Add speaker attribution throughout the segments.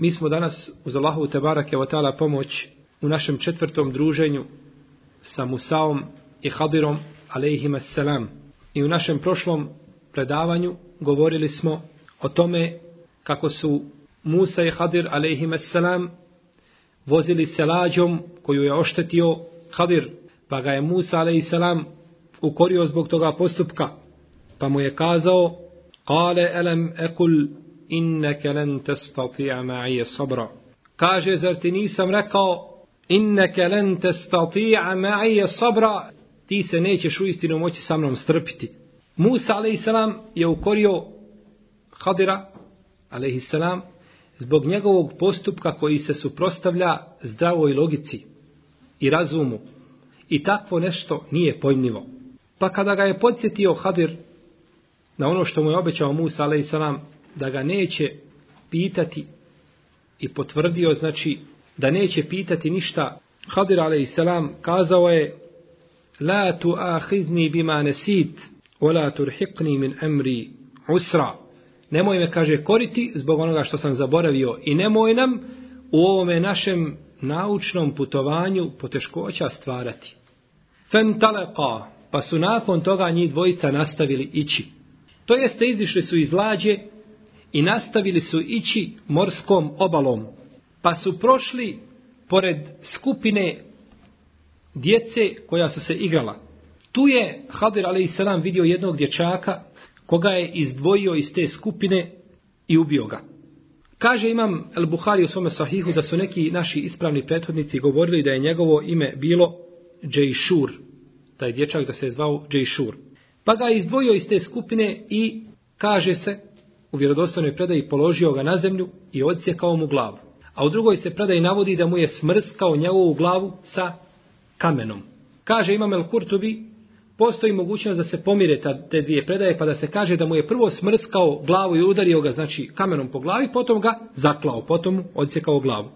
Speaker 1: Mi smo danas uz Allahu Tebarake wa ta'ala pomoć u našem četvrtom druženju sa Musaom i Hadirom alaihima selam. I u našem prošlom predavanju govorili smo o tome kako su Musa i Hadir alaihima selam vozili se lađom koju je oštetio Hadir, pa ga je Musa alaihissalam ukorio zbog toga postupka. Pa mu je kazao, Kale elem ekul inneke len testati'a ma'ije sabra. Kaže, zar ti nisam rekao, inneke len testati'a ma'ije sabra, ti se nećeš u istinu moći sa mnom strpiti. Musa, a.s. je ukorio Hadira, a.s. zbog njegovog postupka koji se suprostavlja zdravoj logici i razumu. I takvo nešto nije pojmljivo. Pa kada ga je podsjetio Hadir na ono što mu je obećao Musa, a.s da ga neće pitati i potvrdio, znači, da neće pitati ništa. Hadir a.s. kazao je La tu ahidni bima nesit, ola turhiqni min emri usra. Nemoj me, kaže, koriti zbog onoga što sam zaboravio i nemoj nam u ovome našem naučnom putovanju poteškoća stvarati. Fentaleqa, pa su nakon toga njih dvojica nastavili ići. To jeste, izišli su iz lađe i nastavili su ići morskom obalom, pa su prošli pored skupine djece koja su se igrala. Tu je Hadir a.s. vidio jednog dječaka koga je izdvojio iz te skupine i ubio ga. Kaže imam El Buhari u svome sahihu da su neki naši ispravni prethodnici govorili da je njegovo ime bilo Džejšur, taj dječak da se je zvao Džejšur. Pa ga je izdvojio iz te skupine i kaže se u vjerodostojnoj predaji položio ga na zemlju i odsjekao mu glavu. A u drugoj se predaji navodi da mu je smrskao njegovu glavu sa kamenom. Kaže Imam El Kurtubi, postoji mogućnost da se pomire ta, te dvije predaje, pa da se kaže da mu je prvo smrskao glavu i udario ga, znači, kamenom po glavi, potom ga zaklao, potom mu odsjekao glavu.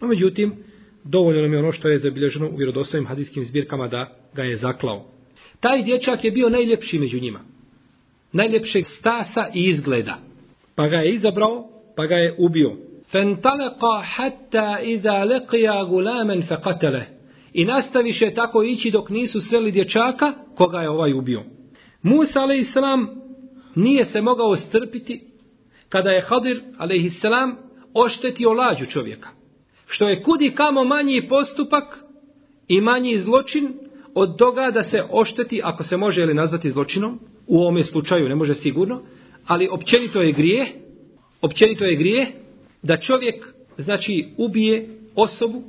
Speaker 1: No, međutim, dovoljno nam je ono što je zabilježeno u vjerodostojnim hadijskim zbirkama da ga je zaklao. Taj dječak je bio najljepši među njima. Najljepšeg stasa i izgleda. Pa ga je izabrao, pa ga je ubio. Fentaleqa hatta iza leqija gulamen fekatele. I nastaviše tako ići dok nisu sreli dječaka, koga je ovaj ubio. Musa a.s. nije se mogao strpiti kada je Hadir a.s. oštetio lađu čovjeka. Što je kudi kamo manji postupak i manji zločin od toga da se ošteti, ako se može ili nazvati zločinom, u ovome slučaju ne može sigurno, ali općenito je grijeh, općenito je grijeh da čovjek, znači, ubije osobu,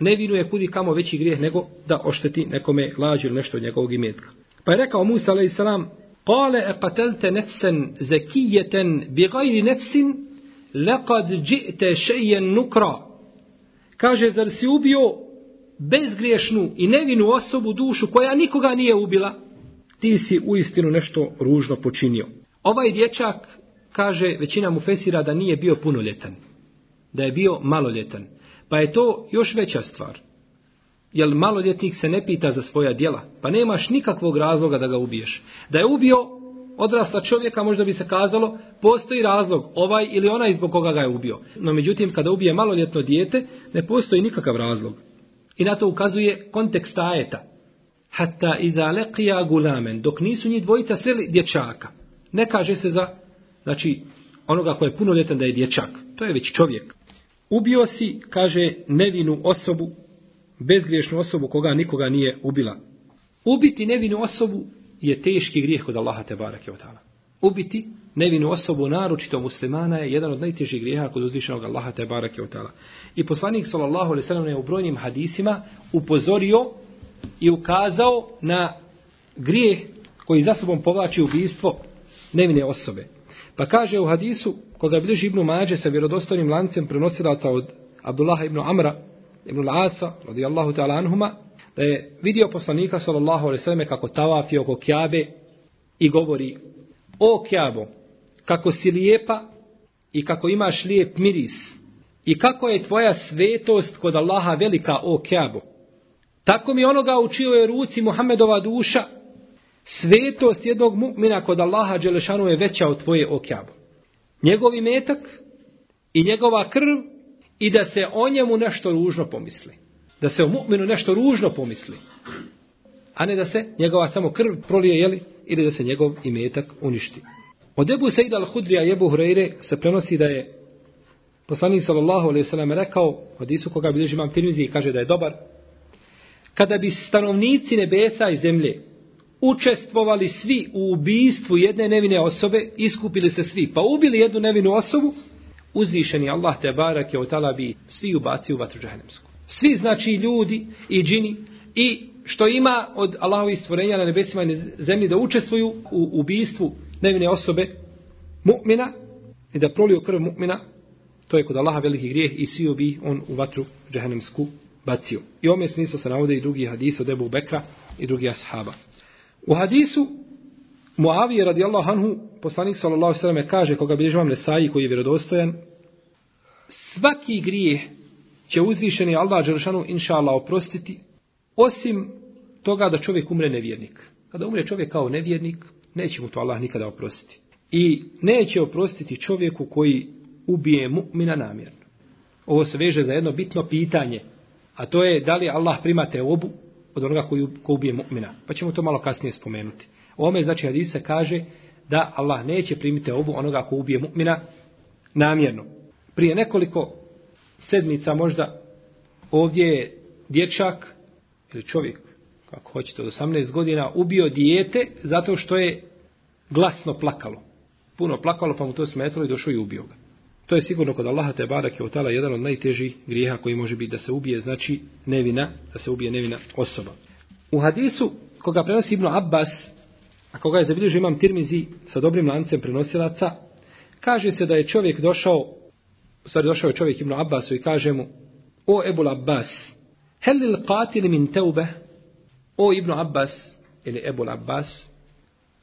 Speaker 1: ne vinuje kudi kamo veći grijeh nego da ošteti nekome lađu ili nešto od njegovog imetka. Pa je rekao Musa a.s. Kale e qatelte nefsen zekijeten bi gajri nefsin lekad džite šejen nukra. Kaže, zar si ubio bezgriješnu i nevinu osobu dušu koja nikoga nije ubila, ti si u istinu nešto ružno počinio. Ovaj dječak kaže većina mu fesira da nije bio punoljetan. Da je bio maloljetan. Pa je to još veća stvar. Jer maloljetnik se ne pita za svoja djela. Pa nemaš nikakvog razloga da ga ubiješ. Da je ubio odrasla čovjeka, možda bi se kazalo, postoji razlog, ovaj ili onaj zbog koga ga je ubio. No međutim, kada ubije maloljetno dijete, ne postoji nikakav razlog. I na to ukazuje kontekst ajeta. Hatta iza leqija gulamen, dok nisu njih dvojica sreli dječaka. Ne kaže se za, znači, onoga ko je punoljetan da je dječak. To je već čovjek. Ubio si, kaže, nevinu osobu, bezgriješnu osobu koga nikoga nije ubila. Ubiti nevinu osobu je teški grijeh kod Allaha te barake od ta'ala. Ubiti nevinu osobu, naročito muslimana, je jedan od najtežih grijeha kod uzvišenog Allaha te barake od ta'ala. I poslanik sallallahu alaihi sallam je u brojnim hadisima upozorio i ukazao na grijeh koji za sobom povlači ubijstvo nevine osobe. Pa kaže u hadisu, koga bilježi Ibnu Mađe sa vjerodostojnim lancem prenosilata od Abdullaha ibn Amra, ibn Al-Asa, radijallahu ta'ala anhuma, da je vidio poslanika sallallahu alaihi sallam kako tavafi oko Kjabe i govori O Kjabo, kako si lijepa i kako imaš lijep miris i kako je tvoja svetost kod Allaha velika o Kjabo. Tako mi onoga u čijoj ruci Muhammedova duša svetost jednog mu'mina kod Allaha Đelešanu je veća od tvoje okjabu. Njegovi metak i njegova krv i da se o njemu nešto ružno pomisli da se o mu'minu nešto ružno pomisli, a ne da se njegova samo krv prolije, jeli, ili da se njegov imetak uništi. Od Ebu Sejid al-Hudrija i Ebu Hureyre se prenosi da je poslanik sallallahu alaihi sallam rekao, od Isu koga bilježi imam tirmizi i kaže da je dobar, kada bi stanovnici nebesa i zemlje učestvovali svi u ubijstvu jedne nevine osobe, iskupili se svi, pa ubili jednu nevinu osobu, uzvišeni Allah te barak je otala bi svi ubaci u vatru džahenemsku. Svi znači ljudi i džini i što ima od Allahovih stvorenja na nebesima i na zemlji da učestvuju u ubijstvu nevine osobe mu'mina i da proliju krv mu'mina, to je kod Allaha veliki grijeh i svi bi on u vatru džahenemsku bacio. I ome smislu se navode i drugi hadis od Ebu Bekra i drugi ashaba. U hadisu Muavije radijallahu anhu, poslanik sallallahu sallam kaže, koga bilježi vam Nesaji koji je vjerodostojan, svaki grijeh će uzvišeni Allah Đeršanu inša Allah oprostiti, osim toga da čovjek umre nevjernik. Kada umre čovjek kao nevjernik, neće mu to Allah nikada oprostiti. I neće oprostiti čovjeku koji ubije mu'mina namjerno. Ovo se veže za jedno bitno pitanje, a to je da li Allah prima te obu od onoga koji ko ubije mu'mina. Pa ćemo to malo kasnije spomenuti. Ome znači hadisa kaže da Allah neće primiti obu onoga ko ubije mu'mina namjerno. Prije nekoliko sedmica možda ovdje je dječak ili čovjek, kako hoćete, od 18 godina ubio dijete zato što je glasno plakalo. Puno plakalo pa mu to smetalo i došao i ubio ga. To je sigurno kod Allaha te barake od tala jedan od najtežih grijeha koji može biti da se ubije, znači nevina, da se ubije nevina osoba. U hadisu koga prenosi Ibnu Abbas, a koga je zabilježio imam tirmizi sa dobrim lancem prenosilaca, kaže se da je čovjek došao U stvari došao je čovjek Ibn Abbasu i kaže mu, o Ebul Abbas, helil qatil min teube, o Ibn Abbas, ili Ebul Abbas,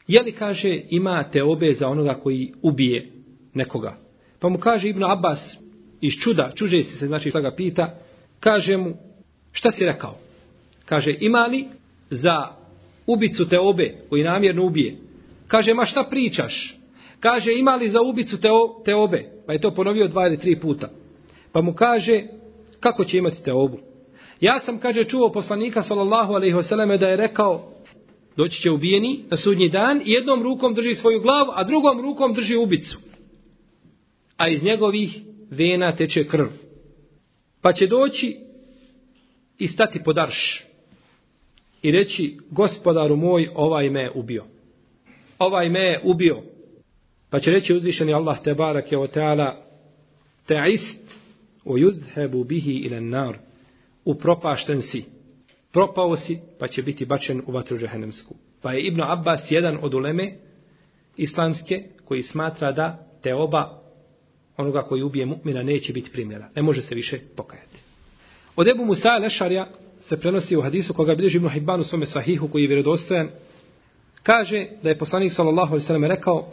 Speaker 1: je li kaže ima teobe za onoga koji ubije nekoga? Pa mu kaže Ibn Abbas, iz čuda, čuže se, znači šta ga pita, kaže mu, šta si rekao? Kaže, ima li za ubicu teobe koji namjerno ubije? Kaže, ma šta pričaš? Kaže, ima li za ubicu te, te obe? Pa je to ponovio dva ili tri puta. Pa mu kaže, kako će imati te obu? Ja sam, kaže, čuo poslanika, sallallahu alaihi vseleme, da je rekao, doći će ubijeni na sudnji dan i jednom rukom drži svoju glavu, a drugom rukom drži ubicu. A iz njegovih vena teče krv. Pa će doći i stati pod arš i reći, gospodaru moj, ovaj me je ubio. Ovaj me je ubio. Pa će reći uzvišeni Allah te barake je o teala te ist o yudhebu bihi ilen nar upropašten si propao si pa će biti bačen u vatru džahenemsku. Pa je Ibn Abbas jedan od uleme islamske koji smatra da te oba onoga koji ubije mu'mina neće biti primjera. Ne može se više pokajati. Od Ebu Musa Lešarja se prenosi u hadisu koga bilježi Ibn Hibban u svome sahihu koji je vjerodostojan kaže da je poslanik sallallahu alejhi ve sellem rekao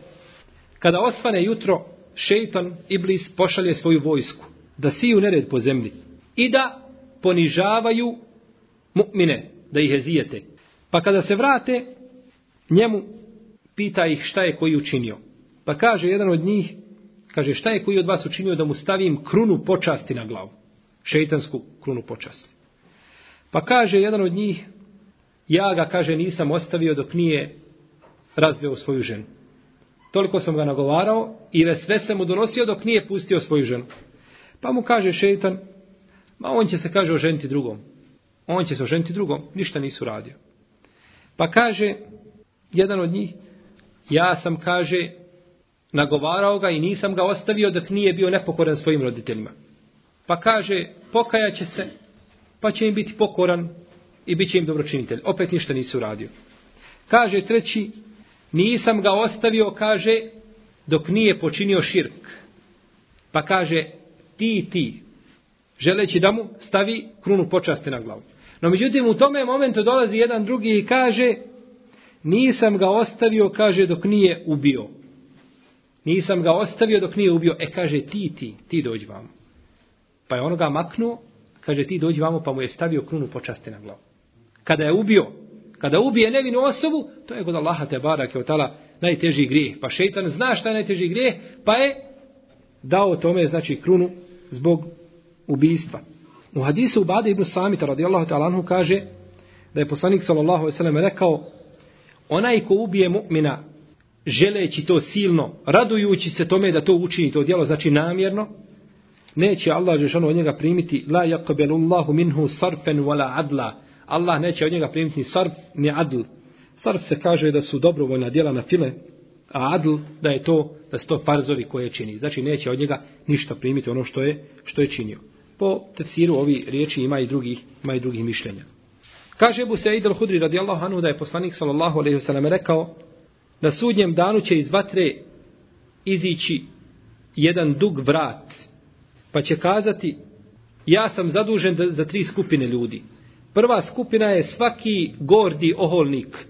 Speaker 1: Kada osvane jutro, šeitan, iblis, pošalje svoju vojsku da siju nered po zemlji i da ponižavaju mu'mine, da ih ezijete. Pa kada se vrate, njemu pita ih šta je koji učinio. Pa kaže jedan od njih, kaže šta je koji od vas učinio da mu stavim krunu počasti na glavu. Šeitansku krunu počasti. Pa kaže jedan od njih, ja ga, kaže, nisam ostavio dok nije razveo svoju ženu. Toliko sam ga nagovarao i sve sam mu donosio dok nije pustio svoju ženu. Pa mu kaže šeitan, ma on će se, kaže, oženiti drugom. On će se oženiti drugom, ništa nisu radio. Pa kaže, jedan od njih, ja sam, kaže, nagovarao ga i nisam ga ostavio dok nije bio nepokoran svojim roditeljima. Pa kaže, pokajaće se, pa će im biti pokoran i bit će im dobročinitelj. Opet ništa nisu uradio. Kaže treći, nisam ga ostavio, kaže, dok nije počinio širk. Pa kaže, ti, ti, želeći da mu stavi krunu počaste na glavu. No međutim, u tome momentu dolazi jedan drugi i kaže, nisam ga ostavio, kaže, dok nije ubio. Nisam ga ostavio dok nije ubio. E, kaže, ti, ti, ti dođi vam. Pa je ono ga maknuo, kaže, ti dođi vamo, pa mu je stavio krunu počaste na glavu. Kada je ubio, kada ubije nevinu osobu, to je kod Allaha te barak je otala najteži grijeh. Pa šeitan zna šta je najteži grijeh, pa je dao tome, znači, krunu zbog ubijstva. U hadisu Ubade ibn Samita radijallahu ta'ala anhu kaže da je poslanik sallallahu alejhi ve sellem rekao onaj ko ubije mu'mina želeći to silno, radujući se tome da to učini, to djelo znači namjerno, neće Allah Žešanu od njega primiti la yakbelullahu minhu sarfan wala adla. Allah neće od njega primiti ni sarf ni adl. Sarf se kaže da su dobrovoljna djela na file, a adl da je to da su to farzovi koje čini. Znači neće od njega ništa primiti ono što je što je činio. Po tefsiru ovi riječi ima i drugih ima i drugih mišljenja. Kaže Abu Sa'id al-Hudri radijallahu anhu da je poslanik sallallahu alejhi ve sellem rekao na sudnjem danu će iz vatre izići jedan dug vrat pa će kazati ja sam zadužen za tri skupine ljudi. Prva skupina je svaki gordi oholnik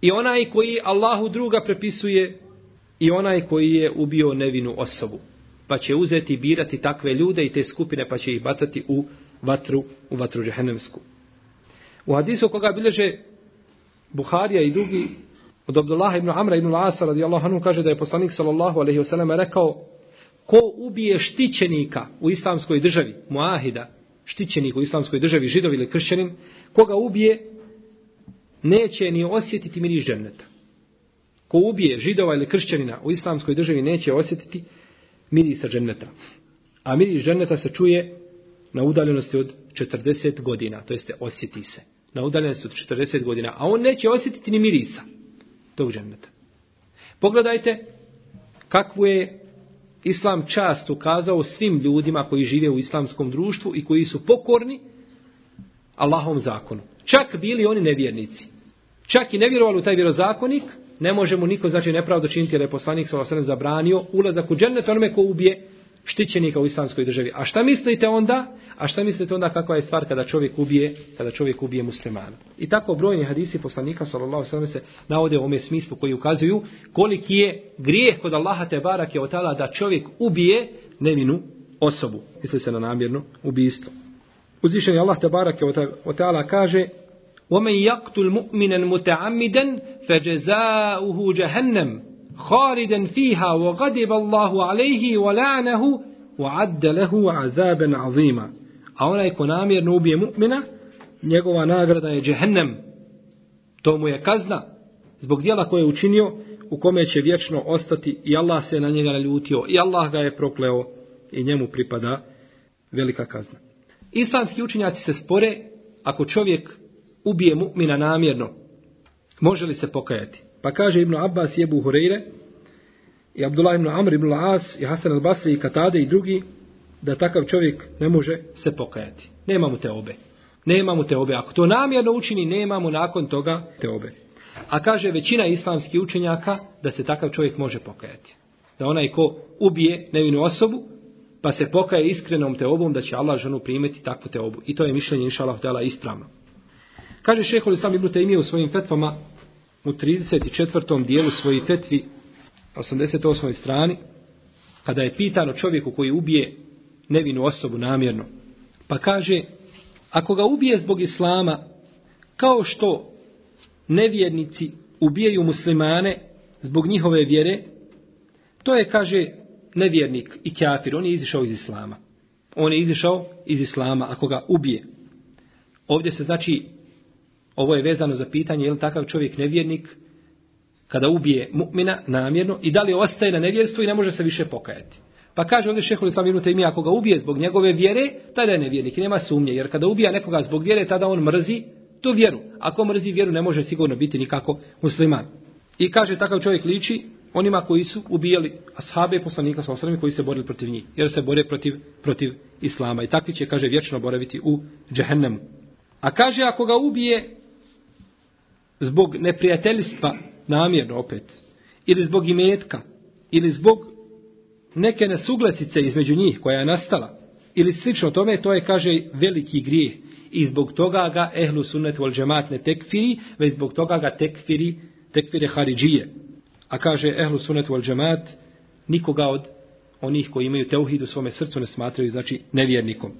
Speaker 1: i onaj koji Allahu druga prepisuje i onaj koji je ubio nevinu osobu. Pa će uzeti birati takve ljude i te skupine pa će ih batati u vatru, u vatru žehennemsku. U hadisu koga bileže Buharija i drugi od Abdullah ibn Amra ibn Asa radijallahu anhu kaže da je poslanik sallallahu alaihi wasallam rekao ko ubije štićenika u islamskoj državi, muahida, štićenik u islamskoj državi, židov ili kršćanin, koga ubije, neće ni osjetiti miris dženneta. Ko ubije židova ili kršćanina u islamskoj državi, neće osjetiti mirisa dženneta. A miris dženneta se čuje na udaljenosti od 40 godina, to jeste osjeti se. Na udaljenosti od 40 godina, a on neće osjetiti ni mirisa tog dženneta. Pogledajte kakvu je islam čast ukazao svim ljudima koji žive u islamskom društvu i koji su pokorni Allahom zakonu. Čak bili oni nevjernici. Čak i ne vjerovali u taj vjerozakonik, ne može mu niko znači nepravdo činiti jer je poslanik sa osrem zabranio ulazak u džennet onome ko ubije štićenika u islamskoj državi. A šta mislite onda? A šta mislite onda kakva je stvar kada čovjek ubije, kada čovjek ubije muslimana? I tako brojni hadisi poslanika sallallahu alejhi ve se navode u ome smislu koji ukazuju koliki je grijeh kod Allaha te barake od da čovjek ubije nevinu osobu. Misli se na namjerno ubijstvo. Uzvišeni Allah te barake od kaže ومن يقتل مؤمنا متعمدا فجزاؤه جهنم خالدا فيها وغضب الله عليه ولعنه وعد له عذابا عظيما a onaj ko namjerno ubije mu'mina, njegova nagrada je džehennem. To mu je kazna zbog dijela koje je učinio, u kome će vječno ostati i Allah se na njega naljutio i Allah ga je prokleo i njemu pripada velika kazna. Islamski učinjaci se spore ako čovjek ubije mu'mina namjerno, može li se pokajati? Pa kaže Ibn Abbas i Ebu Hureyre, i Abdullah ibn Amr ibn As, i Hasan al-Basri, i Katade, i drugi, da takav čovjek ne može se pokajati. Nema mu te obe. Nema mu te obe. Ako to namjerno učini, nema mu nakon toga te obe. A kaže većina islamskih učenjaka da se takav čovjek može pokajati. Da onaj ko ubije nevinu osobu, pa se pokaje iskrenom te obom, da će Allah ženu primeti takvu te obu. I to je mišljenje, inša Allah, ispravno. Kaže šehol Islam ibn Taymiye u svojim fetvama, u 34. dijelu svoji fetvi, 88. strani, kada je pitano čovjeku koji ubije nevinu osobu namjerno, pa kaže, ako ga ubije zbog islama, Kao što nevjernici ubijaju muslimane zbog njihove vjere, to je, kaže, nevjernik i kafir. On je izišao iz islama. On je izišao iz islama ako ga ubije. Ovdje se znači, ovo je vezano za pitanje, je li takav čovjek nevjernik kada ubije mu'mina namjerno i da li ostaje na nevjerstvu i ne može se više pokajati. Pa kaže ovdje šehol islam ibn Taymi, ako ga ubije zbog njegove vjere, tada je nevjernik i nema sumnje. Jer kada ubija nekoga zbog vjere, tada on mrzi tu vjeru. Ako mrzi vjeru, ne može sigurno biti nikako musliman. I kaže, takav čovjek liči onima koji su ubijali ashabe i poslanika sa osrami koji se borili protiv njih. Jer se bore protiv, protiv islama. I takvi će, kaže, vječno boraviti u džehennemu. A kaže, ako ga ubije zbog neprijateljstva, namjerno opet, ili zbog imetka, ili zbog neke nesuglasice između njih koja je nastala, ili slično tome, to je, kaže, veliki grijeh. I zbog toga ga ehlu sunnet vol džemat ne tekfiri, već zbog toga ga tekfiri, tekfire haridžije. A kaže ehlu sunnet vol džemat, nikoga od onih koji imaju teuhid u svome srcu ne smatraju, znači, nevjernikom.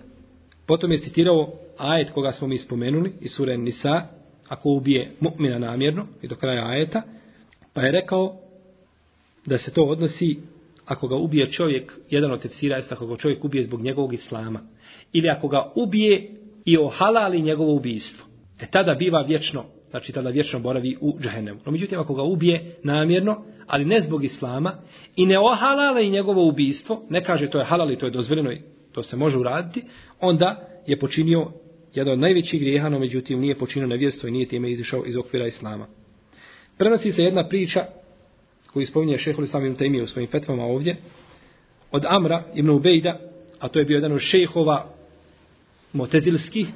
Speaker 1: Potom je citirao ajet koga smo mi spomenuli iz sure Nisa, ako ubije mu'mina namjerno i do kraja ajeta, pa je rekao da se to odnosi ako ga ubije čovjek, jedan od tefsira jeste ako ga čovjek ubije zbog njegovog islama, ili ako ga ubije i ohalali njegovo ubijstvo, e tada biva vječno, znači tada vječno boravi u džahennemu. No međutim, ako ga ubije namjerno, ali ne zbog islama, i ne ohalali njegovo ubijstvo, ne kaže to je halali, to je dozvoljeno to se može uraditi, onda je počinio jedan od najvećih grijeha, no međutim nije počinio nevjerstvo i nije time izišao iz okvira islama. Prenosi se jedna priča koju spominje šehol islam ibn Taymi u svojim fetvama ovdje, od Amra ibn Ubejda, a to je bio jedan od šehova motezilskih,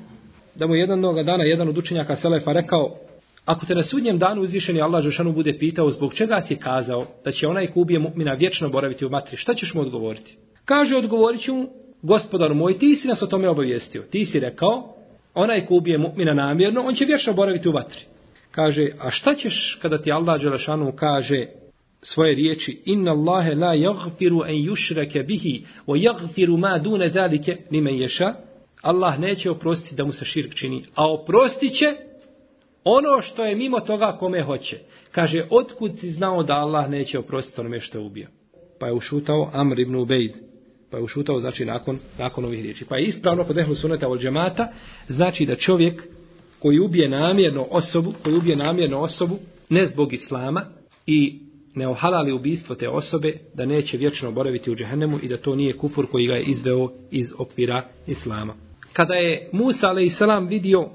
Speaker 1: da mu jedan dana jedan od učenjaka Selefa rekao, ako te na sudnjem danu uzvišeni Allah Žešanu bude pitao zbog čega si kazao da će onaj ko ubije mu'mina vječno boraviti u matri, šta ćeš mu odgovoriti? Kaže, odgovorit ću mu, gospodar moj, ti si nas o tome obavijestio. Ti si rekao, onaj ko ubije mu'mina namjerno, on će vječno boraviti u vatri. Kaže, a šta ćeš kada ti Allah Đelešanu kaže svoje riječi, inna Allahe la jagfiru en yushraka bihi, o jagfiru ma dune zalike nime ješa, Allah neće oprostiti da mu se širk čini, a oprostit će ono što je mimo toga kome hoće. Kaže, otkud si znao da Allah neće oprostiti onome što je ubio? Pa je ušutao Amr ibn Ubejd. Pa je ušutao, znači, nakon, nakon ovih riječi. Pa je ispravno kod ehlu suneta od džemata, znači da čovjek koji ubije namjerno osobu, koji ubije namjerno osobu, ne zbog islama i ne ohalali ubistvo te osobe, da neće vječno boraviti u džehennemu i da to nije kufur koji ga je izveo iz okvira islama. Kada je Musa a.s. vidio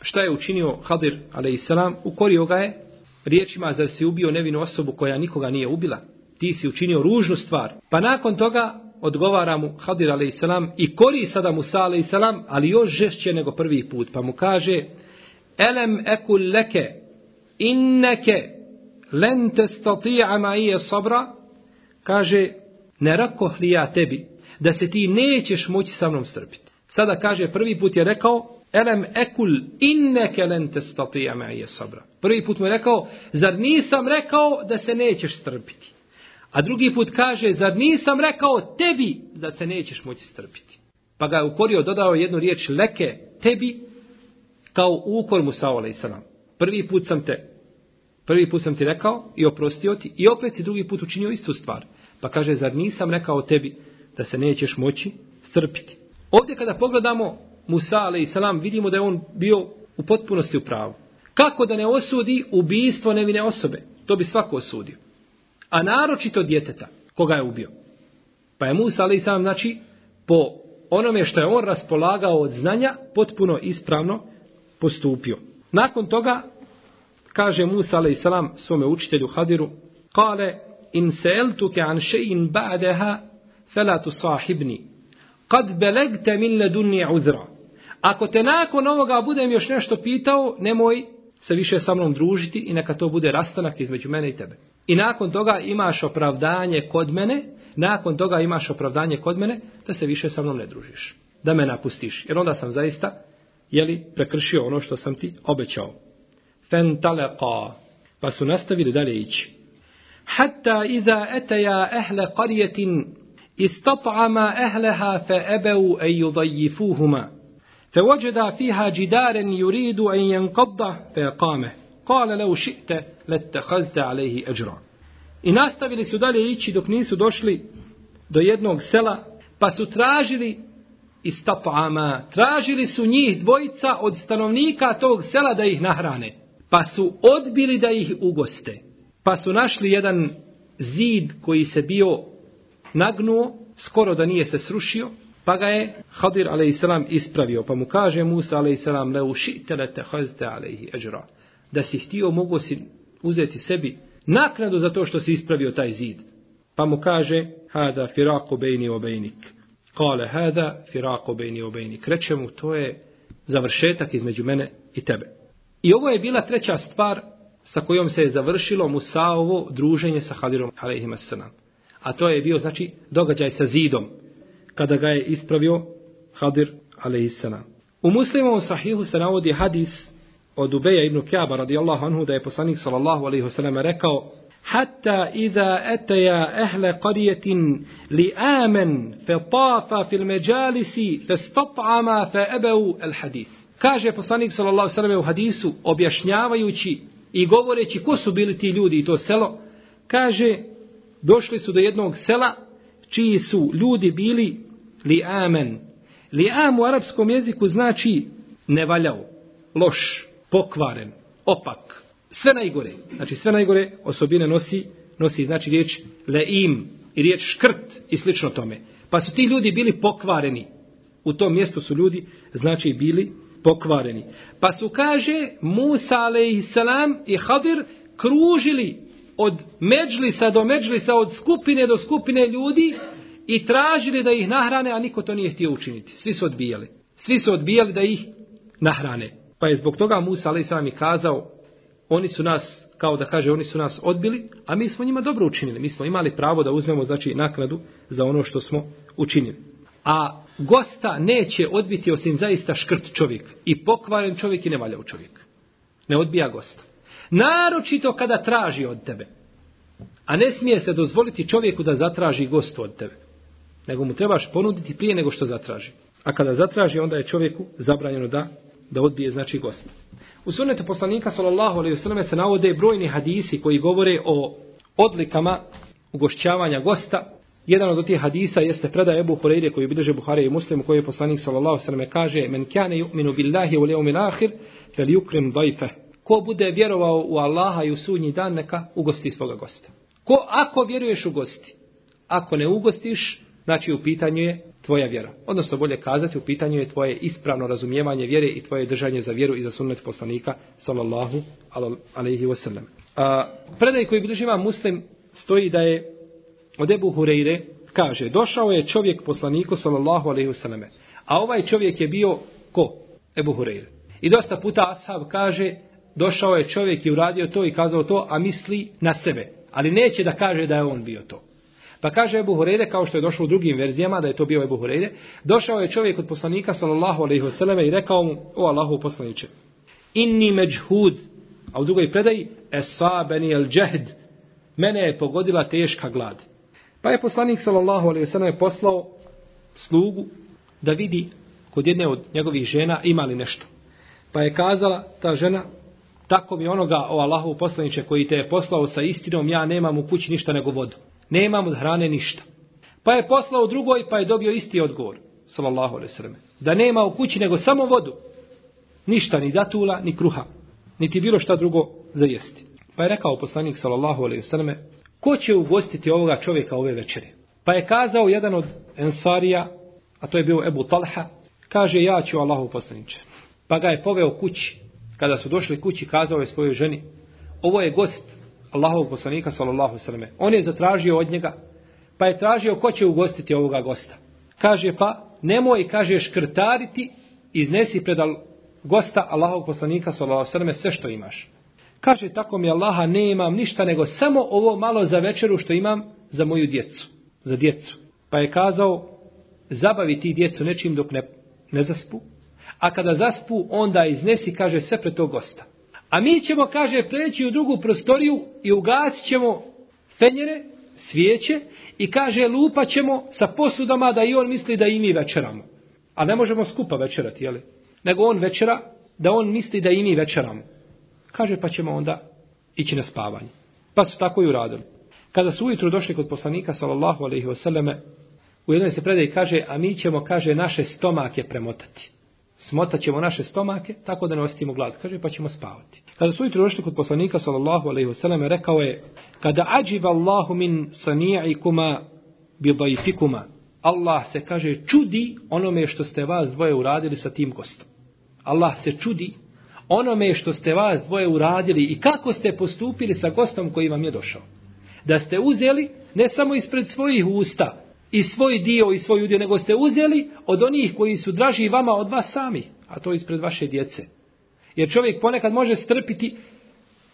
Speaker 1: šta je učinio Hadir a.s. ukorio ga je riječima zar si ubio nevinu osobu koja nikoga nije ubila. Ti si učinio ružnu stvar. Pa nakon toga odgovara mu Hadir a.s. i kori sada Musa a.s. ali još žešće nego prvi put. Pa mu kaže Elem ekul leke inneke len te stati'a ma ije sabra kaže ne rakoh li ja tebi da se ti nećeš moći sa mnom strpiti. Sada kaže prvi put je rekao Elem ekul inneke len te stati'a ma ije sabra. Prvi put mu je rekao zar nisam rekao da se nećeš strpiti. A drugi put kaže zar nisam rekao tebi da se nećeš moći strpiti. Pa ga je ukorio dodao jednu riječ leke tebi kao ukor Musa a.s. Prvi put sam te Prvi put sam ti rekao i oprostio ti i opet si drugi put učinio istu stvar. Pa kaže, zar nisam rekao tebi da se nećeš moći strpiti? Ovdje kada pogledamo Musa a.s. vidimo da je on bio u potpunosti u pravu. Kako da ne osudi ubijstvo nevine osobe? To bi svako osudio. A naročito djeteta koga je ubio. Pa je Musa ali sam, znači po onome što je on raspolagao od znanja potpuno ispravno postupio. Nakon toga kaže Musa ali sam, svome učitelju Hadiru, kale, in seeltuke an še'in ba'deha, felatu sahibni, kad belegte min ledunni uzra. Ako te nakon ovoga budem još nešto pitao, nemoj se više sa mnom družiti i neka to bude rastanak između mene i tebe. I nakon toga imaš opravdanje kod mene, nakon toga imaš opravdanje kod mene, da se više sa mnom ne družiš. Da me napustiš. Jer onda sam zaista, jeli, prekršio ono što sam ti obećao. فانطلقا pa su nastavili dalje ići. Hatta iza etaja ehle qarijetin istat'ama ehleha fe ebeu e yudajifuhuma. فوجد فيها جدارا يريد أن ينقض فقامه قال لو شئت لاتخذت عليه أجرا I nastavili su dalje ići dok nisu došli do jednog sela, pa su tražili istatama, tražili su njih dvojica od stanovnika tog sela da ih nahrane, pa su odbili da ih ugoste. Pa su našli jedan zid koji se bio nagnuo, skoro da nije se srušio, pa ga je Hadir a.s. ispravio, pa mu kaže Musa a.s. le ušite le te hazte a.s. Da si htio, mogo si uzeti sebi naknadu za to što si ispravio taj zid. Pa mu kaže, hada firaku bejni obejnik. Kale, hada firaku bejni obejnik. Reče mu, to je završetak između mene i tebe. I ovo je bila treća stvar sa kojom se je završilo Musaovo druženje sa Hadirom a.s. A to je bio, znači, događaj sa zidom, kada ga je ispravio Hadir a.s. U muslimovom sahihu se navodi hadis od Ubeja ibn Kjaba radijallahu anhu da je poslanik sallallahu alaihi wasallam rekao Hatta iza eteja ehle qarijetin li amen fe tafa fil međalisi fe stop'ama fe ebeu el hadith. Kaže poslanik sallallahu alaihi wasallam u hadisu objašnjavajući i govoreći ko su bili ti ljudi i to selo, kaže došli su do jednog sela čiji su ljudi bili li amen. Li am u arapskom jeziku znači nevaljao, loš, pokvaren, opak, sve najgore. Znači sve najgore osobine nosi, nosi znači riječ leim i riječ škrt i slično tome. Pa su ti ljudi bili pokvareni. U tom mjestu su ljudi znači bili pokvareni. Pa su kaže Musa alejsalam i Hadir kružili od međlisa do međlisa, od skupine do skupine ljudi i tražili da ih nahrane, a niko to nije htio učiniti. Svi su odbijali. Svi su odbijali da ih nahrane. Pa je zbog toga Musa a.s. i kazao, oni su nas, kao da kaže, oni su nas odbili, a mi smo njima dobro učinili. Mi smo imali pravo da uzmemo, znači, naknadu za ono što smo učinili. A gosta neće odbiti osim zaista škrt čovjek. I pokvaren čovjek i ne valja čovjek. Ne odbija gosta. Naročito kada traži od tebe. A ne smije se dozvoliti čovjeku da zatraži gostu od tebe. Nego mu trebaš ponuditi prije nego što zatraži. A kada zatraži, onda je čovjeku zabranjeno da da odbije znači gost. U sunnetu poslanika sallallahu alejhi ve selleme se navode brojni hadisi koji govore o odlikama ugošćavanja gosta. Jedan od tih hadisa jeste predaja Ebu Hurajre koji bilježe Buhari i Muslim koji je poslanik sallallahu alejhi ve selleme kaže: "Men kana yu'minu billahi wal yawmil akhir falyukrim dayfa." Ko bude vjerovao u Allaha i u sudnji dan neka ugosti svoga gosta. Ko ako vjeruješ u gosti, ako ne ugostiš, znači u pitanju je tvoja vjera. Odnosno bolje kazati, u pitanju je tvoje ispravno razumijevanje vjere i tvoje držanje za vjeru i za sunnet poslanika, sallallahu alaihi wasallam. A, predaj koji bilježi vam muslim stoji da je od Ebu Hureyre, kaže, došao je čovjek poslaniku, sallallahu alaihi wasallam. A ovaj čovjek je bio ko? Ebu Hureyre. I dosta puta ashab kaže, došao je čovjek i uradio to i kazao to, a misli na sebe. Ali neće da kaže da je on bio to. Pa kaže Ebu Hureyre, kao što je došlo u drugim verzijama, da je to bio Ebu Hureyre, došao je čovjek od poslanika, sallallahu alaihi vseleme, i rekao mu, o Allahu poslaniče, inni međhud, a u drugoj predaji, esabeni el džehd, mene je pogodila teška glad. Pa je poslanik, sallallahu alaihi vseleme, poslao slugu da vidi kod jedne od njegovih žena ima li nešto. Pa je kazala ta žena, tako mi onoga o Allahu poslaniče koji te je poslao sa istinom, ja nemam u kući ništa nego vodu. Nemam od hrane ništa. Pa je poslao drugoj, pa je dobio isti odgovor. Sallallahu alaihi sallam. Da nema u kući nego samo vodu. Ništa, ni datula, ni kruha. Niti bilo šta drugo za jesti. Pa je rekao poslanik sallallahu alaihi sallam. Ko će ugostiti ovoga čovjeka ove večere? Pa je kazao jedan od ensarija, a to je bio Ebu Talha, kaže ja ću Allahu poslaniče. Pa ga je poveo kući. Kada su došli kući, kazao je svojoj ženi, ovo je gost Allahovog poslanika sallallahu sallam. On je zatražio od njega, pa je tražio ko će ugostiti ovoga gosta. Kaže pa, nemoj, kaže, škrtariti, iznesi pred gosta Allahovog poslanika sallallahu sallam sve što imaš. Kaže, tako mi Allaha ne imam ništa, nego samo ovo malo za večeru što imam za moju djecu, za djecu. Pa je kazao, zabavi ti djecu nečim dok ne, ne zaspu, a kada zaspu, onda iznesi, kaže, sve pred tog gosta. A mi ćemo, kaže, preći u drugu prostoriju i ugasit ćemo fenjere, svijeće i kaže, lupat ćemo sa posudama da i on misli da i mi večeramo. A ne možemo skupa večerati, jeli? nego on večera, da on misli da i mi večeramo. Kaže, pa ćemo onda ići na spavanje. Pa su tako i uradili. Kada su ujutru došli kod poslanika, sallallahu alaihi wasallame, u jednoj se predaj kaže, a mi ćemo, kaže, naše stomake premotati. Smotat ćemo naše stomake, tako da ne ostimo glad. Kaže, pa ćemo spavati. Kada su ujutru došli kod poslanika, sallallahu alaihi wasallam, rekao je, kada ađiba Allahu min sani'ikuma bidajfikuma, Allah se kaže čudi onome što ste vas dvoje uradili sa tim gostom. Allah se čudi onome što ste vas dvoje uradili i kako ste postupili sa gostom koji vam je došao. Da ste uzeli ne samo ispred svojih usta i svoj dio i svoj udio, nego ste uzeli od onih koji su draži vama od vas sami, a to ispred vaše djece. Jer čovjek ponekad može strpiti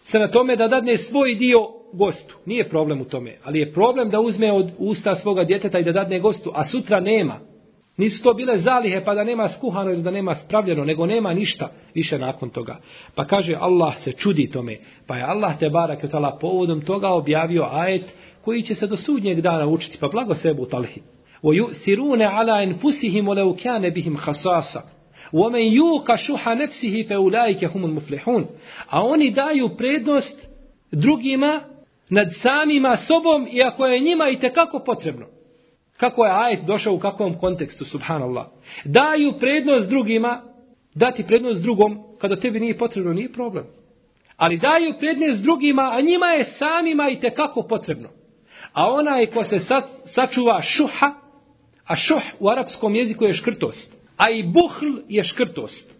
Speaker 1: se na tome da dadne svoj dio gostu. Nije problem u tome, ali je problem da uzme od usta svoga djeteta i da dadne gostu, a sutra nema. Nisu to bile zalihe pa da nema skuhano ili da nema spravljeno, nego nema ništa više nakon toga. Pa kaže Allah se čudi tome. Pa je Allah te barak tala povodom toga objavio ajet koji će se do sudnjeg dana učiti. Pa blago sebu talhi. وَيُؤْثِرُونَ عَلَىٰ أَنفُسِهِمْ وَلَوْ كَانَ بِهِمْ خَصَاصًا وَمَنْ يُوقَ شُحَ نَفْسِهِ فَأُولَٰئِكَ هُمُ الْمُفْلِحُونَ A oni daju prednost drugima nad samima sobom, iako je njima i tekako potrebno. Kako je ajet došao u kakvom kontekstu, subhanallah. Daju prednost drugima, dati prednost drugom, kada tebi nije potrebno, nije problem. Ali daju prednost drugima, a njima je samima i tekako potrebno. A onaj ko se sačuva šuha, a šuh u arapskom jeziku je škrtost, a i buhl je škrtost.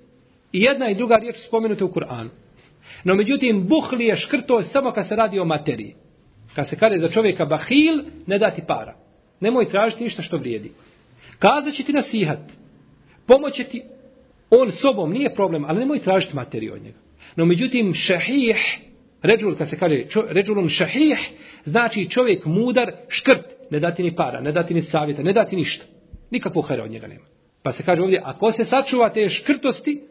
Speaker 1: I jedna i druga riječ spomenute u Kur'anu. No međutim, buhl je škrtost samo kad se radi o materiji. Kad se kare za čovjeka bahil, ne dati para. Nemoj tražiti ništa što vrijedi. Kazat će ti nasihat. Pomoće ti on sobom, nije problem, ali nemoj tražiti materiju od njega. No međutim, šehih ređul, kad se kaže ređulun šahih, znači čovjek mudar, škrt, ne dati ni para, ne dati ni savjeta, ne dati ništa. Nikakvog hara od njega nema. Pa se kaže ovdje, ako se sačuva te škrtosti,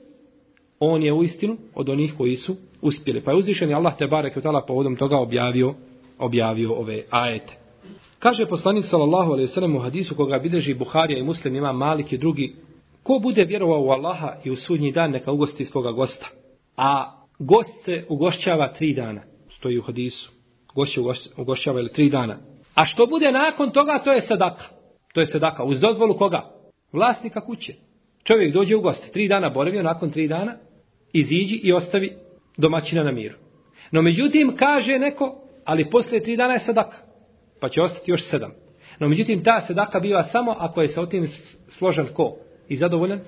Speaker 1: on je u istinu od onih koji su uspjeli. Pa je uzvišen Allah te barek od povodom toga objavio, objavio ove ajete. Kaže poslanik sallallahu alejhi ve sellem u hadisu koga bilježi Buharija i Muslim ima Malik i drugi ko bude vjerovao u Allaha i u sudnji dan neka ugosti svoga gosta. A gost se ugošćava tri dana. Stoji u hadisu. Gost se ugošćava ili tri dana. A što bude nakon toga to je sadaka. To je sadaka. Uz dozvolu koga? Vlasnika kuće. Čovjek dođe u gost. Tri dana boravio, nakon tri dana iziđi i ostavi domaćina na miru. No međutim kaže neko, ali poslije tri dana je sadaka pa će ostati još sedam. No međutim, ta sadaka biva samo ako je sa otim složen ko i zadovoljan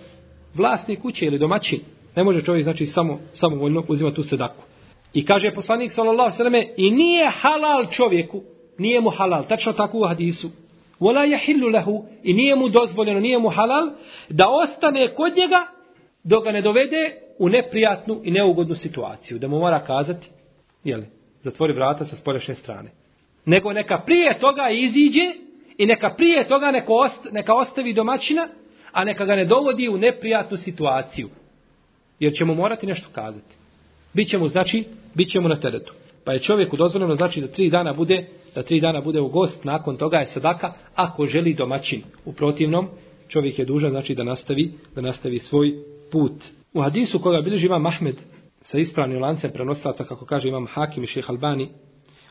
Speaker 1: vlasnik kuće ili domaćin. Ne može čovjek znači samo samovoljno uzimati tu sedaku. I kaže poslanik sallallahu alejhi ve i nije halal čovjeku, nije mu halal, tačno tako u hadisu. Wala yahillu lahu i nije mu dozvoljeno, nije mu halal da ostane kod njega dok ga ne dovede u neprijatnu i neugodnu situaciju, da mu mora kazati, je li, zatvori vrata sa spoljašnje strane nego neka prije toga iziđe i neka prije toga neko ost, neka ostavi domaćina, a neka ga ne dovodi u neprijatnu situaciju. Jer ćemo morati nešto kazati. Bićemo, znači, bićemo na teretu. Pa je čovjeku dozvoljeno, znači, da tri dana bude, da tri dana bude u gost, nakon toga je sadaka, ako želi domaćin. U protivnom, čovjek je dužan, znači, da nastavi, da nastavi svoj put. U hadisu koga bilježi imam Ahmed sa ispravnim lancem prenoslata, kako kaže imam Hakim i šeh Albani,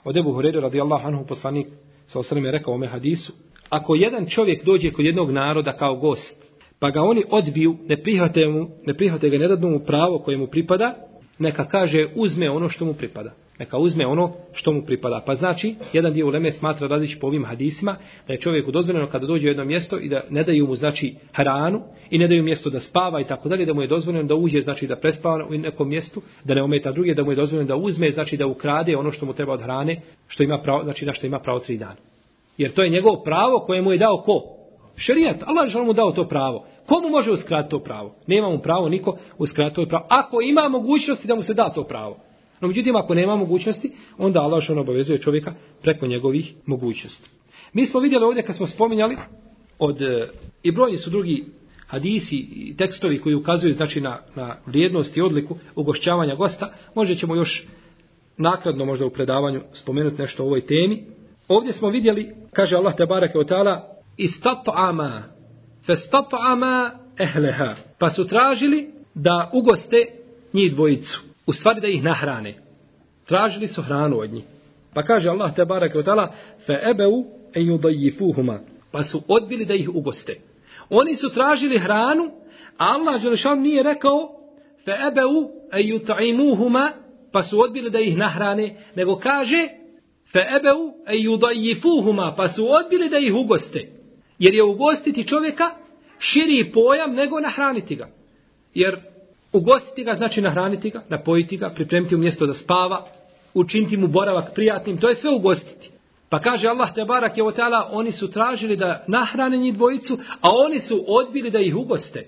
Speaker 1: Od Ebu Hureyre radijallahu anhu poslanik sa osrme rekao ome hadisu. Ako jedan čovjek dođe kod jednog naroda kao gost, pa ga oni odbiju, ne prihvate, mu, ne prihvate ga, ne dadnu mu pravo koje mu pripada, neka kaže uzme ono što mu pripada. Neka uzme ono što mu pripada. Pa znači, jedan dio uleme smatra različit po ovim hadisima, da je čovjeku dozvoljeno kada dođe u jedno mjesto i da ne daju mu znači hranu i ne daju mjesto da spava i tako dalje, da mu je dozvoljeno da uđe, znači da prespava u nekom mjestu, da ne ometa druge, da mu je dozvoljeno da uzme, znači da ukrade ono što mu treba od hrane, što ima pravo, znači da što ima pravo tri dana. Jer to je njegovo pravo koje mu je dao ko? Šerijat, Allah je mu dao to pravo. Komu može uskratiti to pravo? Nema mu pravo niko uskratiti to pravo. Ako ima mogućnosti da mu se da to pravo. No međutim, ako nema mogućnosti, onda Allah što obavezuje čovjeka preko njegovih mogućnosti. Mi smo vidjeli ovdje kad smo spominjali od, e, i brojni su drugi hadisi i tekstovi koji ukazuju znači na, na vrijednost i odliku ugošćavanja gosta, možda ćemo još nakladno možda u predavanju spomenuti nešto o ovoj temi. Ovdje smo vidjeli, kaže Allah te barake o ta'ala, istat'ama, festat'ama ehleha. Pa su tražili da ugoste njih dvojicu. U stvari da ih nahrane. Tražili su hranu od njih. Pa kaže Allah te barek od tala fe ebeu en yudayifuhuma. Pa su odbili da ih ugoste. Oni su tražili hranu, a Allah Đelešan nije rekao fe ebeu en yut'imuhuma pa su odbili da ih nahrane, nego kaže fe ebeu en yudayifuhuma pa su odbili da ih ugoste. Jer je ugostiti čovjeka širi pojam nego nahraniti ga. Jer ugostiti ga znači nahraniti ga, napojiti ga, pripremiti mu mjesto da spava, učiniti mu boravak prijatnim, to je sve ugostiti. Pa kaže Allah te barak je otala, oni su tražili da nahrane njih dvojicu, a oni su odbili da ih ugoste.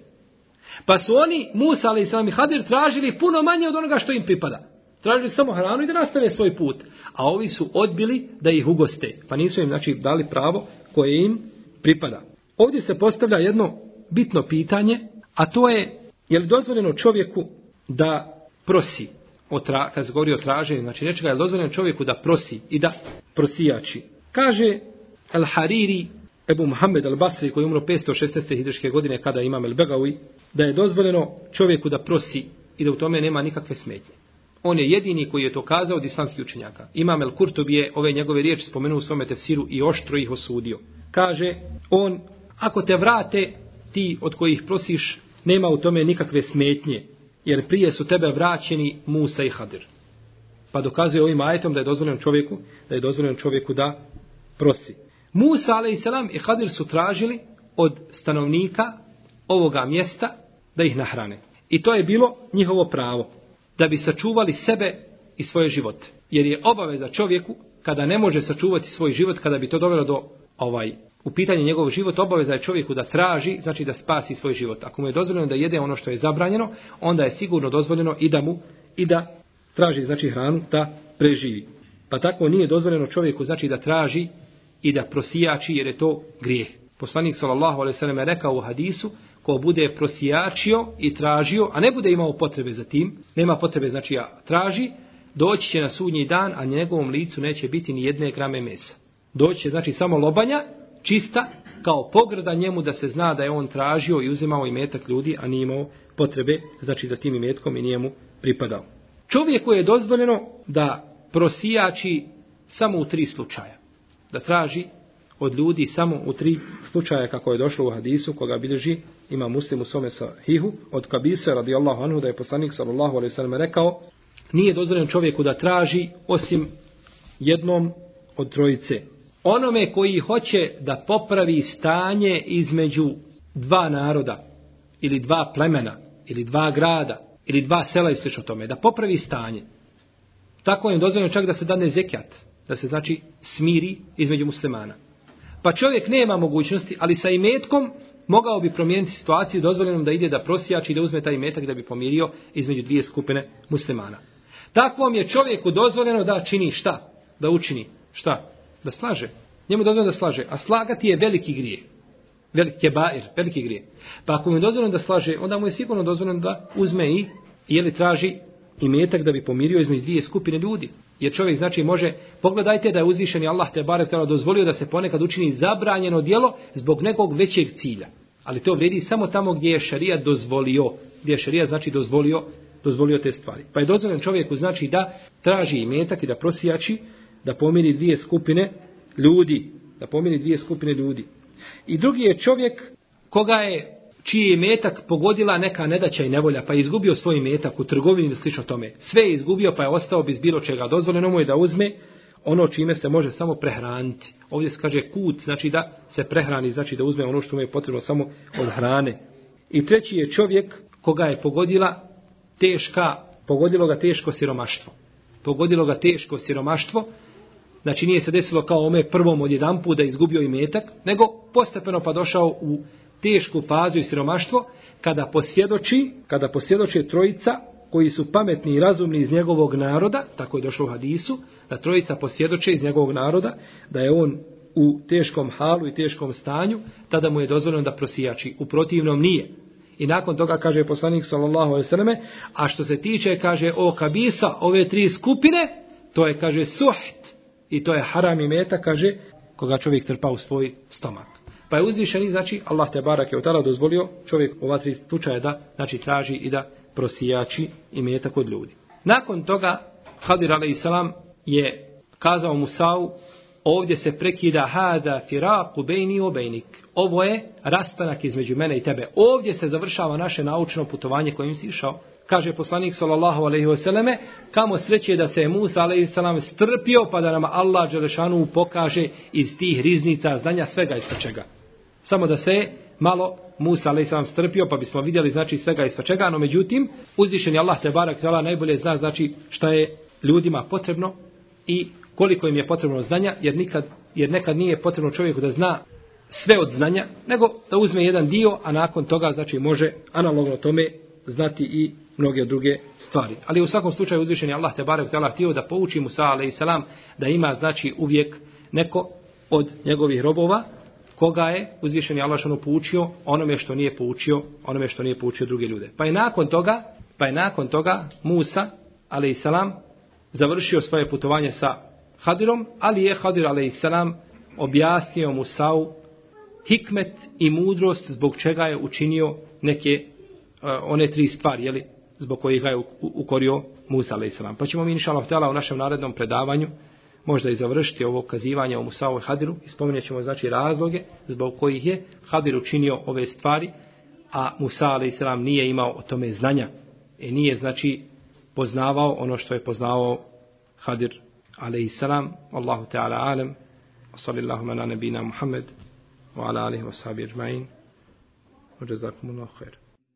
Speaker 1: Pa su oni, Musa ali i Hadir, tražili puno manje od onoga što im pripada. Tražili samo hranu i da nastave svoj put. A ovi su odbili da ih ugoste. Pa nisu im znači, dali pravo koje im pripada. Ovdje se postavlja jedno bitno pitanje, a to je, je li dozvoljeno čovjeku da prosi, o tra, kad se govori o traženju, znači nečega je dozvoljeno čovjeku da prosi i da prosijači. Kaže Al-Hariri, Ebu Muhammed Al-Basri, koji je umro 516. hidriške godine kada imam El-Begawi, da je dozvoljeno čovjeku da prosi i da u tome nema nikakve smetnje. On je jedini koji je to kazao od islamskih učenjaka. Imam El Kurtob je ove njegove riječi spomenuo u svome tefsiru i oštro ih osudio. Kaže, on, ako te vrate, ti od kojih prosiš, nema u tome nikakve smetnje, jer prije su tebe vraćeni Musa i Hadir. Pa dokazuje ovim ajetom da je dozvoljeno čovjeku, da je dozvoljeno čovjeku da prosi. Musa a.s. i Hadir su tražili od stanovnika ovoga mjesta da ih nahrane. I to je bilo njihovo pravo da bi sačuvali sebe i svoje živote. Jer je obaveza čovjeku kada ne može sačuvati svoj život, kada bi to dovelo do ovaj u pitanje njegovog života, obaveza je čovjeku da traži, znači da spasi svoj život. Ako mu je dozvoljeno da jede ono što je zabranjeno, onda je sigurno dozvoljeno i da mu i da traži znači hranu da preživi. Pa tako nije dozvoljeno čovjeku znači da traži i da prosijači jer je to grijeh. Poslanik sallallahu alejhi ve sellem rekao u hadisu ko bude prosijačio i tražio, a ne bude imao potrebe za tim, nema potrebe, znači ja traži, doći će na sudnji dan, a njegovom licu neće biti ni jedne grame mesa. Doći će, znači, samo lobanja, čista, kao pograda njemu da se zna da je on tražio i uzimao imetak ljudi, a nije imao potrebe, znači, za tim imetkom i nije mu pripadao. Čovjeku je dozvoljeno da prosijači samo u tri slučaja. Da traži od ljudi samo u tri slučaja kako je došlo u hadisu koga bilježi ima muslim u svome sahihu od kabise radijallahu anhu da je poslanik sallallahu alaihi sallam rekao nije dozvoljeno čovjeku da traži osim jednom od trojice. Onome koji hoće da popravi stanje između dva naroda ili dva plemena ili dva grada ili dva sela i slično tome, da popravi stanje. Tako je dozvoljeno čak da se dane zekjat, da se znači smiri između muslimana. Pa čovjek nema mogućnosti, ali sa imetkom mogao bi promijeniti situaciju dozvoljenom da ide da prosijači i da uzme taj imetak da bi pomirio između dvije skupine muslimana. Takvom je čovjeku dozvoljeno da čini šta? Da učini šta? Da slaže. Njemu dozvoljeno da slaže. A slagati je veliki grije. Veliki je bair, veliki grije. Pa ako mu je dozvoljeno da slaže, onda mu je sigurno dozvoljeno da uzme i ili traži imetak da bi pomirio između dvije skupine ljudi. Jer čovjek znači može, pogledajte da je uzvišeni Allah te barek tala dozvolio da se ponekad učini zabranjeno djelo zbog nekog većeg cilja. Ali to vredi samo tamo gdje je šarija dozvolio. Gdje je šarija znači dozvolio, dozvolio te stvari. Pa je dozvoljen čovjeku znači da traži imetak i da prosijači da pomiri dvije skupine ljudi. Da pomiri dvije skupine ljudi. I drugi je čovjek koga je čiji je metak pogodila neka nedaća i nevolja, pa je izgubio svoj metak u trgovini ili slično tome. Sve je izgubio, pa je ostao bez bilo čega. Dozvoljeno mu je da uzme ono čime se može samo prehraniti. Ovdje se kaže kut, znači da se prehrani, znači da uzme ono što mu je potrebno samo od hrane. I treći je čovjek koga je pogodila teška, pogodilo ga teško siromaštvo. Pogodilo ga teško siromaštvo, znači nije se desilo kao ome prvom od jedan put da izgubio i metak, nego postepeno pa došao u tešku fazu i siromaštvo, kada posvjedoči, kada posvjedoče trojica koji su pametni i razumni iz njegovog naroda, tako je došlo u hadisu, da trojica posvjedoče iz njegovog naroda, da je on u teškom halu i teškom stanju, tada mu je dozvoljeno da prosijači. U protivnom nije. I nakon toga kaže poslanik sallallahu alejhi ve selleme, a što se tiče kaže o kabisa, ove tri skupine, to je kaže suht i to je haram i meta, kaže koga čovjek trpa u svoj stomak. Pa je uzvišeni, znači, Allah te barak je otala dozvolio čovjek ova tri slučaja da, znači, traži i da prosijači i kod ljudi. Nakon toga Hadir a.s. je kazao Musau ovdje se prekida hada firaku bejni obejnik. Ovo je rastanak između mene i tebe. Ovdje se završava naše naučno putovanje kojim si išao. Kaže poslanik sallallahu alejhi ve selleme, kamo sreće da se je Musa alejhi selam strpio pa da nam Allah dželešanu pokaže iz tih riznica znanja svega i čega. Samo da se malo Musa ali selam strpio pa bismo vidjeli znači svega iz čega, no međutim uzvišeni Allah te barak tela najbolje zna znači šta je ljudima potrebno i koliko im je potrebno znanja, jer, nikad, jer nekad nije potrebno čovjeku da zna sve od znanja, nego da uzme jedan dio, a nakon toga znači može analogno tome znati i mnoge druge stvari. Ali u svakom slučaju uzvišen je Allah te barek tela htio da pouči Musa alaih salam da ima znači uvijek neko od njegovih robova koga je uzvišeni Allah što poučio onome što nije poučio onome što nije poučio druge ljude. Pa je nakon toga pa je nakon toga Musa alaih salam završio svoje putovanje sa Hadirom, ali je Hadir a.s. objasnio Musau hikmet i mudrost zbog čega je učinio neke uh, one tri stvari, jeli, zbog kojih ga je ukorio Musa a.s. Pa ćemo mi inša Allah u našem narednom predavanju možda i završiti ovo kazivanje o Musavu i Hadiru i spominjat ćemo znači razloge zbog kojih je Hadir učinio ove stvari, a Musa a.s. nije imao o tome znanja i nije znači poznavao ono što je poznavao Hadir a.s. Allahu Teala alem, wa sallillahu mena nebina Muhammed, wa ala alihi wa sahbihi ajma'in, wa jazakumullahu khairu.